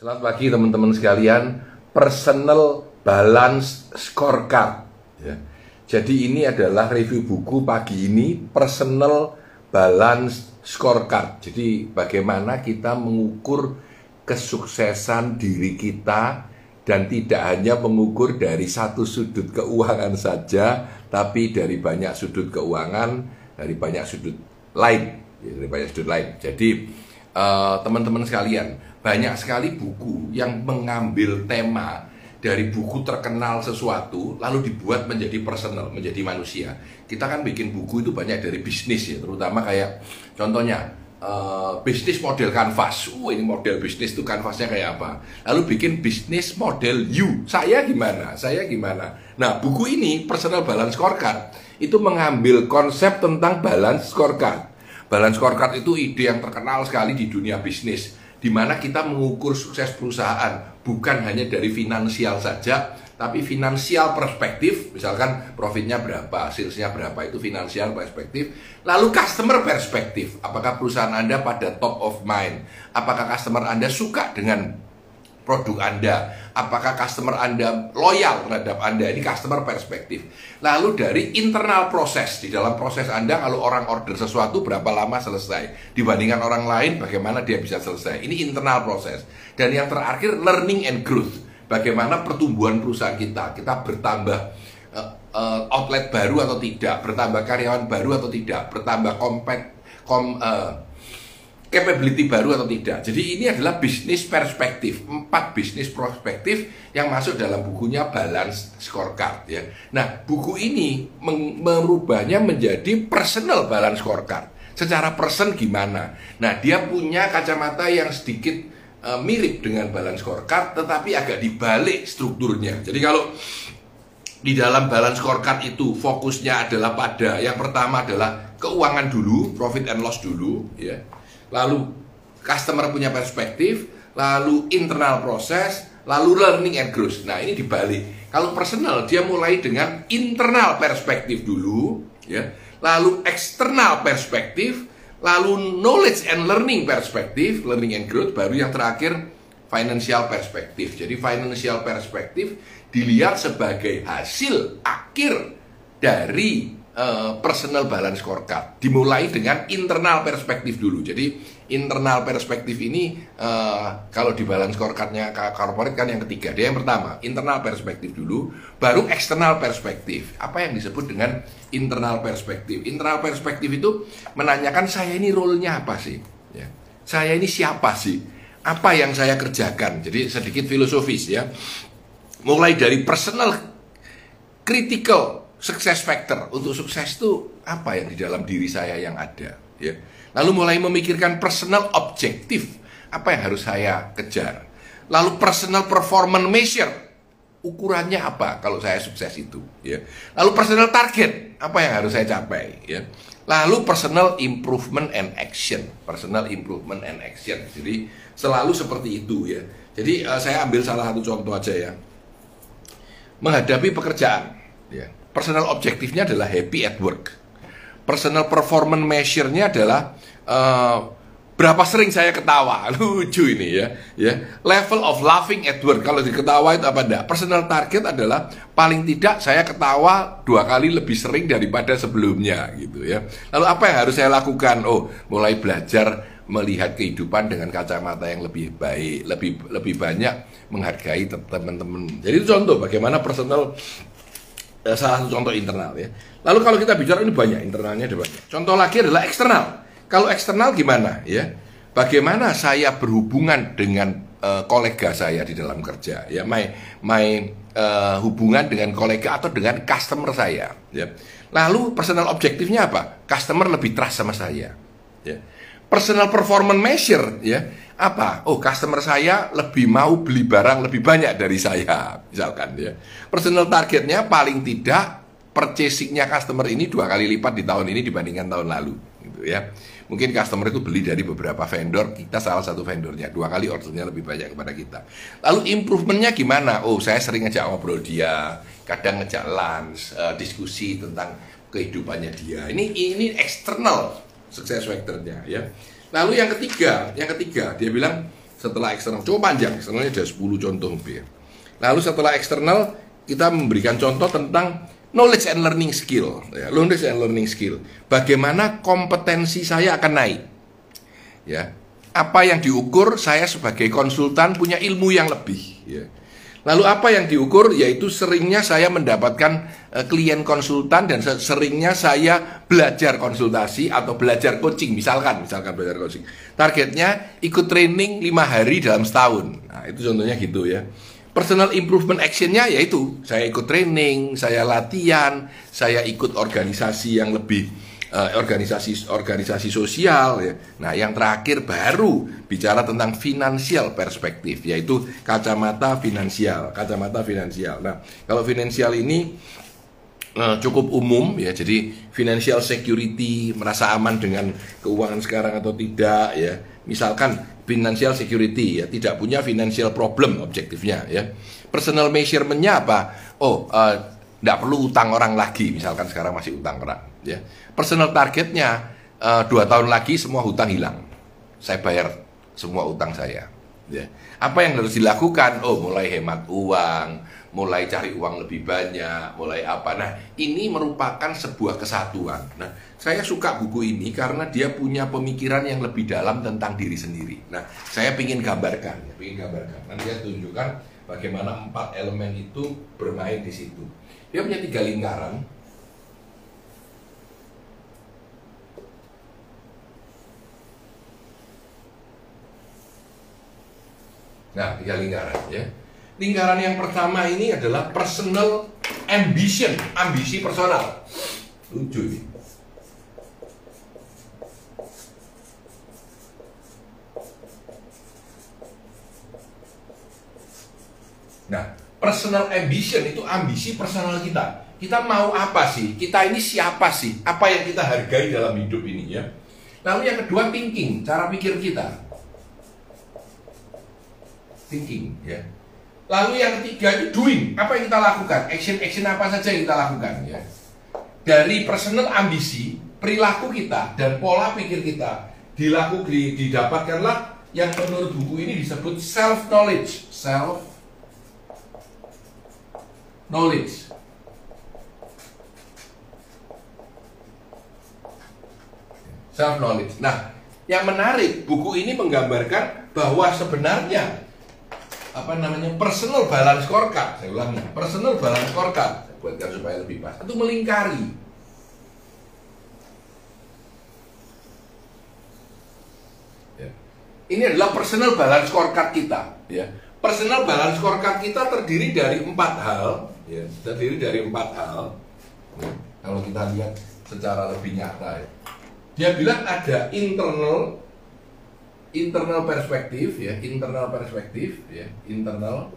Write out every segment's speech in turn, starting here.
Selamat pagi teman-teman sekalian. Personal Balance Scorecard. Ya. Jadi ini adalah review buku pagi ini Personal Balance Scorecard. Jadi bagaimana kita mengukur kesuksesan diri kita dan tidak hanya mengukur dari satu sudut keuangan saja, tapi dari banyak sudut keuangan, dari banyak sudut lain, ya, dari banyak sudut lain. Jadi eh, teman-teman uh, sekalian, banyak sekali buku yang mengambil tema dari buku terkenal sesuatu lalu dibuat menjadi personal, menjadi manusia. Kita kan bikin buku itu banyak dari bisnis ya, terutama kayak contohnya uh, bisnis model kanvas. Uh, ini model bisnis itu kanvasnya kayak apa? Lalu bikin bisnis model you. Saya gimana? Saya gimana? Nah, buku ini Personal Balance Scorecard itu mengambil konsep tentang balance scorecard. Balance scorecard itu ide yang terkenal sekali di dunia bisnis di mana kita mengukur sukses perusahaan bukan hanya dari finansial saja, tapi finansial perspektif, misalkan profitnya berapa, salesnya berapa, itu finansial perspektif. Lalu customer perspektif, apakah perusahaan Anda pada top of mind, apakah customer Anda suka dengan produk Anda, apakah customer Anda loyal terhadap Anda, ini customer perspektif. Lalu dari internal proses, di dalam proses Anda kalau orang order sesuatu berapa lama selesai, dibandingkan orang lain bagaimana dia bisa selesai, ini internal proses. Dan yang terakhir learning and growth, bagaimana pertumbuhan perusahaan kita, kita bertambah uh, outlet baru atau tidak, bertambah karyawan baru atau tidak, bertambah compact, kom, uh, capability baru atau tidak. Jadi ini adalah bisnis perspektif, empat bisnis perspektif yang masuk dalam bukunya Balance Scorecard ya. Nah, buku ini merubahnya menjadi personal balance scorecard. Secara person gimana? Nah, dia punya kacamata yang sedikit uh, mirip dengan balance scorecard tetapi agak dibalik strukturnya. Jadi kalau di dalam balance scorecard itu fokusnya adalah pada yang pertama adalah keuangan dulu, profit and loss dulu ya lalu customer punya perspektif, lalu internal proses, lalu learning and growth. Nah, ini dibalik. Kalau personal dia mulai dengan internal perspektif dulu, ya. Lalu eksternal perspektif, lalu knowledge and learning perspektif, learning and growth, baru yang terakhir financial perspektif. Jadi financial perspektif dilihat sebagai hasil akhir dari uh, personal balance scorecard dimulai dengan internal perspektif dulu. Jadi internal perspektif ini uh, kalau di balance scorecardnya corporate kan yang ketiga. Dia yang pertama internal perspektif dulu, baru eksternal perspektif. Apa yang disebut dengan internal perspektif? Internal perspektif itu menanyakan saya ini role-nya apa sih? Ya. Saya ini siapa sih? Apa yang saya kerjakan? Jadi sedikit filosofis ya. Mulai dari personal critical sukses factor. Untuk sukses itu apa yang di dalam diri saya yang ada ya? Lalu mulai memikirkan personal objektif. Apa yang harus saya kejar? Lalu personal performance measure. Ukurannya apa kalau saya sukses itu ya? Lalu personal target. Apa yang harus saya capai ya? Lalu personal improvement and action. Personal improvement and action. Jadi selalu seperti itu ya? Jadi uh, saya ambil salah satu contoh aja ya. Menghadapi pekerjaan ya personal objektifnya adalah happy at work. Personal performance measure-nya adalah uh, berapa sering saya ketawa. Lucu ini ya. Ya, level of laughing at work. Kalau diketawa itu apa enggak? Personal target adalah paling tidak saya ketawa dua kali lebih sering daripada sebelumnya gitu ya. Lalu apa yang harus saya lakukan? Oh, mulai belajar melihat kehidupan dengan kacamata yang lebih baik, lebih lebih banyak menghargai teman-teman. Jadi itu contoh bagaimana personal eh, salah satu contoh internal ya. Lalu kalau kita bicara ini banyak internalnya ada banyak. Contoh lagi adalah eksternal. Kalau eksternal gimana ya? Bagaimana saya berhubungan dengan uh, kolega saya di dalam kerja ya, my my uh, hubungan dengan kolega atau dengan customer saya ya. Lalu personal objektifnya apa? Customer lebih trust sama saya. Ya. Personal performance measure ya apa? Oh, customer saya lebih mau beli barang lebih banyak dari saya, misalkan ya. Personal targetnya paling tidak purchasingnya customer ini dua kali lipat di tahun ini dibandingkan tahun lalu, gitu ya. Mungkin customer itu beli dari beberapa vendor, kita salah satu vendornya, dua kali ordernya lebih banyak kepada kita. Lalu improvementnya gimana? Oh, saya sering ngejak ngobrol dia, kadang ngejak lunch, uh, diskusi tentang kehidupannya dia. Ini ini eksternal sukses factornya ya. Lalu yang ketiga, yang ketiga dia bilang setelah eksternal cukup panjang eksternalnya ada 10 contoh lebih lalu setelah eksternal kita memberikan contoh tentang knowledge and learning skill. Ya, knowledge and learning skill. Bagaimana kompetensi saya akan naik. Ya apa yang diukur saya sebagai konsultan punya ilmu yang lebih. Ya Lalu apa yang diukur? Yaitu seringnya saya mendapatkan uh, klien konsultan dan seringnya saya belajar konsultasi atau belajar coaching. Misalkan, misalkan belajar coaching. Targetnya ikut training lima hari dalam setahun. Nah itu contohnya gitu ya. Personal improvement actionnya yaitu saya ikut training, saya latihan, saya ikut organisasi yang lebih uh, organisasi organisasi sosial ya. Nah, yang terakhir baru bicara tentang finansial perspektif yaitu kacamata finansial, kacamata finansial. Nah, kalau finansial ini uh, cukup umum ya. Jadi financial security merasa aman dengan keuangan sekarang atau tidak ya. Misalkan financial security ya, tidak punya financial problem objektifnya ya. Personal measurementnya apa? Oh, tidak perlu utang orang lagi, misalkan sekarang masih utang orang. Ya. Personal targetnya uh, dua tahun lagi semua hutang hilang. Saya bayar semua utang saya. Ya. Apa yang harus dilakukan? Oh, mulai hemat uang, mulai cari uang lebih banyak, mulai apa. Nah, ini merupakan sebuah kesatuan. Nah, saya suka buku ini karena dia punya pemikiran yang lebih dalam tentang diri sendiri. Nah, saya ingin gambarkan, ya, ingin gambarkan. Nanti saya tunjukkan bagaimana empat elemen itu bermain di situ. Dia punya tiga lingkaran. Nah, tiga lingkaran ya. Lingkaran yang pertama ini adalah personal ambition, ambisi personal. Lucu ini. Nah, personal ambition itu ambisi personal kita. Kita mau apa sih? Kita ini siapa sih? Apa yang kita hargai dalam hidup ini ya? Lalu yang kedua thinking, cara pikir kita. Thinking ya. Lalu yang ketiga itu doing, apa yang kita lakukan? Action-action apa saja yang kita lakukan ya. Dari personal ambisi, perilaku kita dan pola pikir kita dilakukan didapatkanlah yang menurut buku ini disebut self knowledge, self knowledge. Self knowledge. Nah, yang menarik buku ini menggambarkan bahwa sebenarnya apa namanya personal balance scorecard saya ulangi personal balance scorecard saya buatkan supaya lebih pas. Itu melingkari. Ya. ini adalah personal balance scorecard kita ya. Personal balance scorecard kita terdiri dari empat hal ya, terdiri dari empat hal. Ya, kalau kita lihat secara lebih nyata ya. Dia bilang ada internal internal perspektif ya, internal perspektif ya, internal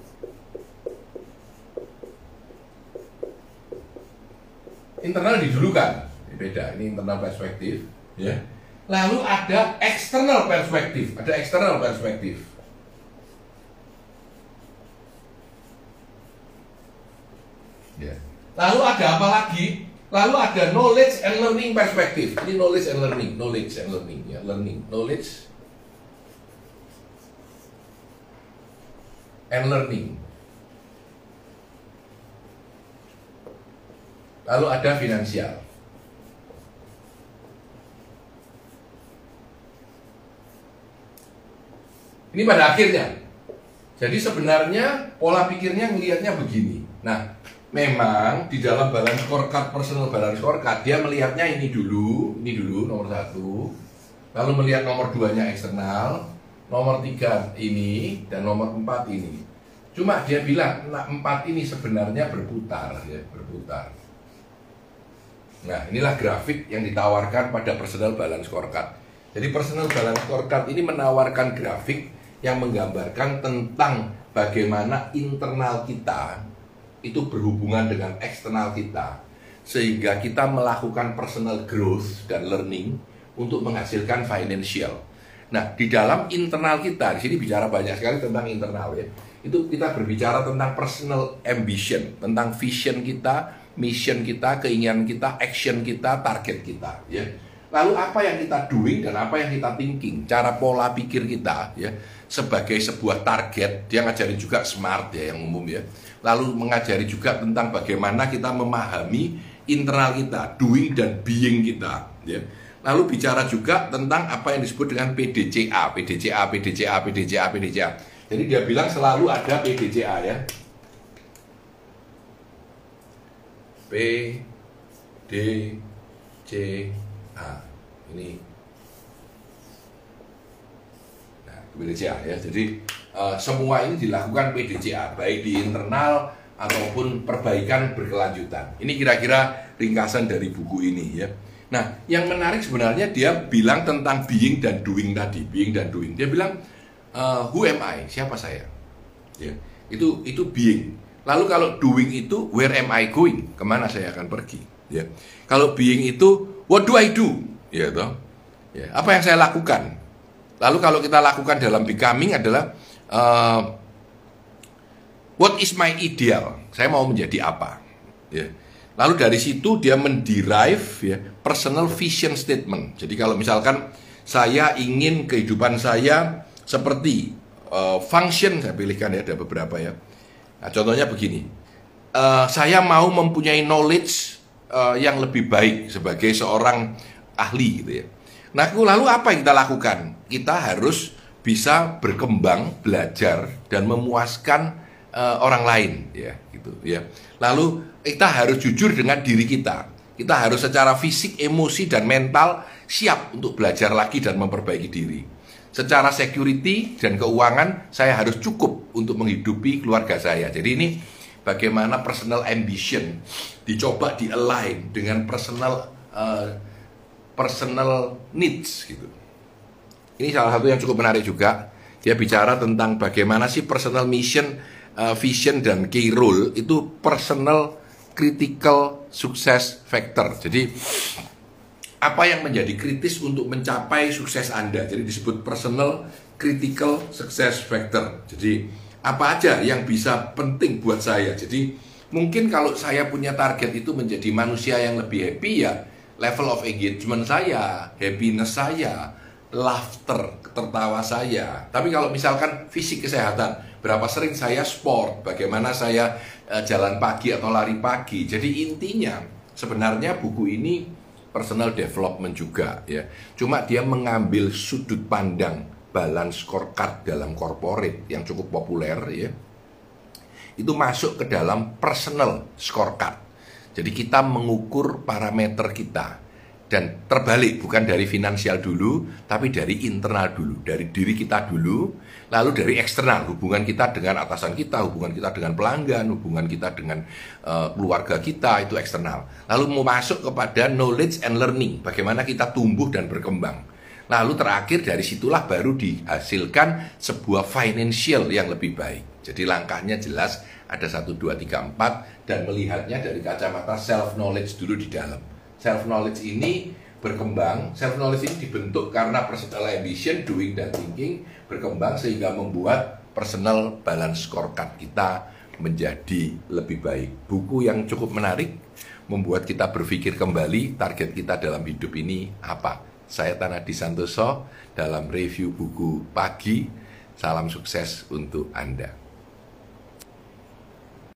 internal didulukan. Beda, ini internal perspektif ya. Lalu ada external perspektif, ada external perspektif. Ya. Lalu ada apa lagi? Lalu ada knowledge and learning perspektif. Ini knowledge and learning, knowledge and learning ya, learning, knowledge and learning. Lalu ada finansial. Ini pada akhirnya. Jadi sebenarnya pola pikirnya melihatnya begini. Nah, memang di dalam balance scorecard personal balance scorecard dia melihatnya ini dulu, ini dulu nomor satu, lalu melihat nomor duanya eksternal, nomor tiga ini dan nomor empat ini. Cuma dia bilang nah, empat ini sebenarnya berputar ya berputar. Nah inilah grafik yang ditawarkan pada personal balance scorecard. Jadi personal balance scorecard ini menawarkan grafik yang menggambarkan tentang bagaimana internal kita itu berhubungan dengan eksternal kita sehingga kita melakukan personal growth dan learning untuk menghasilkan financial. Nah, di dalam internal kita, di sini bicara banyak sekali tentang internal ya. Itu kita berbicara tentang personal ambition, tentang vision kita, mission kita, keinginan kita, action kita, target kita ya. Lalu apa yang kita doing dan apa yang kita thinking, cara pola pikir kita ya sebagai sebuah target. Dia ngajari juga smart ya yang umum ya. Lalu mengajari juga tentang bagaimana kita memahami internal kita, doing dan being kita ya. Lalu bicara juga tentang apa yang disebut dengan PDCA, PDCA, PDCA, PDCA, PDCA. Jadi dia bilang selalu ada PDCA ya. P D C A. Ini. Nah PDCA ya. Jadi uh, semua ini dilakukan PDCA baik di internal ataupun perbaikan berkelanjutan. Ini kira-kira ringkasan dari buku ini ya nah yang menarik sebenarnya dia bilang tentang being dan doing tadi being dan doing dia bilang uh, who am I siapa saya ya itu itu being Lalu kalau doing itu where am I going? Ke mana saya akan pergi? Ya. Kalau being itu what do I do? Ya toh. Ya. Apa yang saya lakukan? Lalu kalau kita lakukan dalam becoming adalah uh, what is my ideal? Saya mau menjadi apa? Ya. Lalu dari situ dia menderive ya personal vision statement. Jadi kalau misalkan saya ingin kehidupan saya seperti uh, function saya pilihkan ya ada beberapa ya Nah, contohnya begini, uh, saya mau mempunyai knowledge uh, yang lebih baik sebagai seorang ahli gitu ya. Nah, lalu apa yang kita lakukan? Kita harus bisa berkembang, belajar dan memuaskan uh, orang lain ya, gitu ya. Lalu kita harus jujur dengan diri kita. Kita harus secara fisik, emosi dan mental siap untuk belajar lagi dan memperbaiki diri. Secara security dan keuangan saya harus cukup untuk menghidupi keluarga saya. Jadi ini bagaimana personal ambition dicoba di align dengan personal uh, personal needs gitu. Ini salah satu yang cukup menarik juga. Dia bicara tentang bagaimana sih personal mission, uh, vision dan key role itu personal critical success factor. Jadi apa yang menjadi kritis untuk mencapai sukses Anda. Jadi disebut personal critical success factor. Jadi apa aja yang bisa penting buat saya. Jadi mungkin kalau saya punya target itu menjadi manusia yang lebih happy ya level of engagement saya, happiness saya, laughter, tertawa saya. Tapi kalau misalkan fisik kesehatan, berapa sering saya sport, bagaimana saya uh, jalan pagi atau lari pagi. Jadi intinya sebenarnya buku ini personal development juga ya. Cuma dia mengambil sudut pandang balance scorecard dalam corporate yang cukup populer ya. Itu masuk ke dalam personal scorecard. Jadi kita mengukur parameter kita dan terbalik bukan dari finansial dulu tapi dari internal dulu dari diri kita dulu lalu dari eksternal hubungan kita dengan atasan kita hubungan kita dengan pelanggan hubungan kita dengan uh, keluarga kita itu eksternal. Lalu mau masuk kepada knowledge and learning bagaimana kita tumbuh dan berkembang. Lalu terakhir dari situlah baru dihasilkan sebuah financial yang lebih baik. Jadi langkahnya jelas ada satu dua tiga empat dan melihatnya dari kacamata self knowledge dulu di dalam self knowledge ini berkembang, self knowledge ini dibentuk karena personal ambition, doing dan thinking berkembang sehingga membuat personal balance scorecard kita menjadi lebih baik. Buku yang cukup menarik membuat kita berpikir kembali target kita dalam hidup ini apa. Saya Tanah Disantoso dalam review buku pagi. Salam sukses untuk Anda.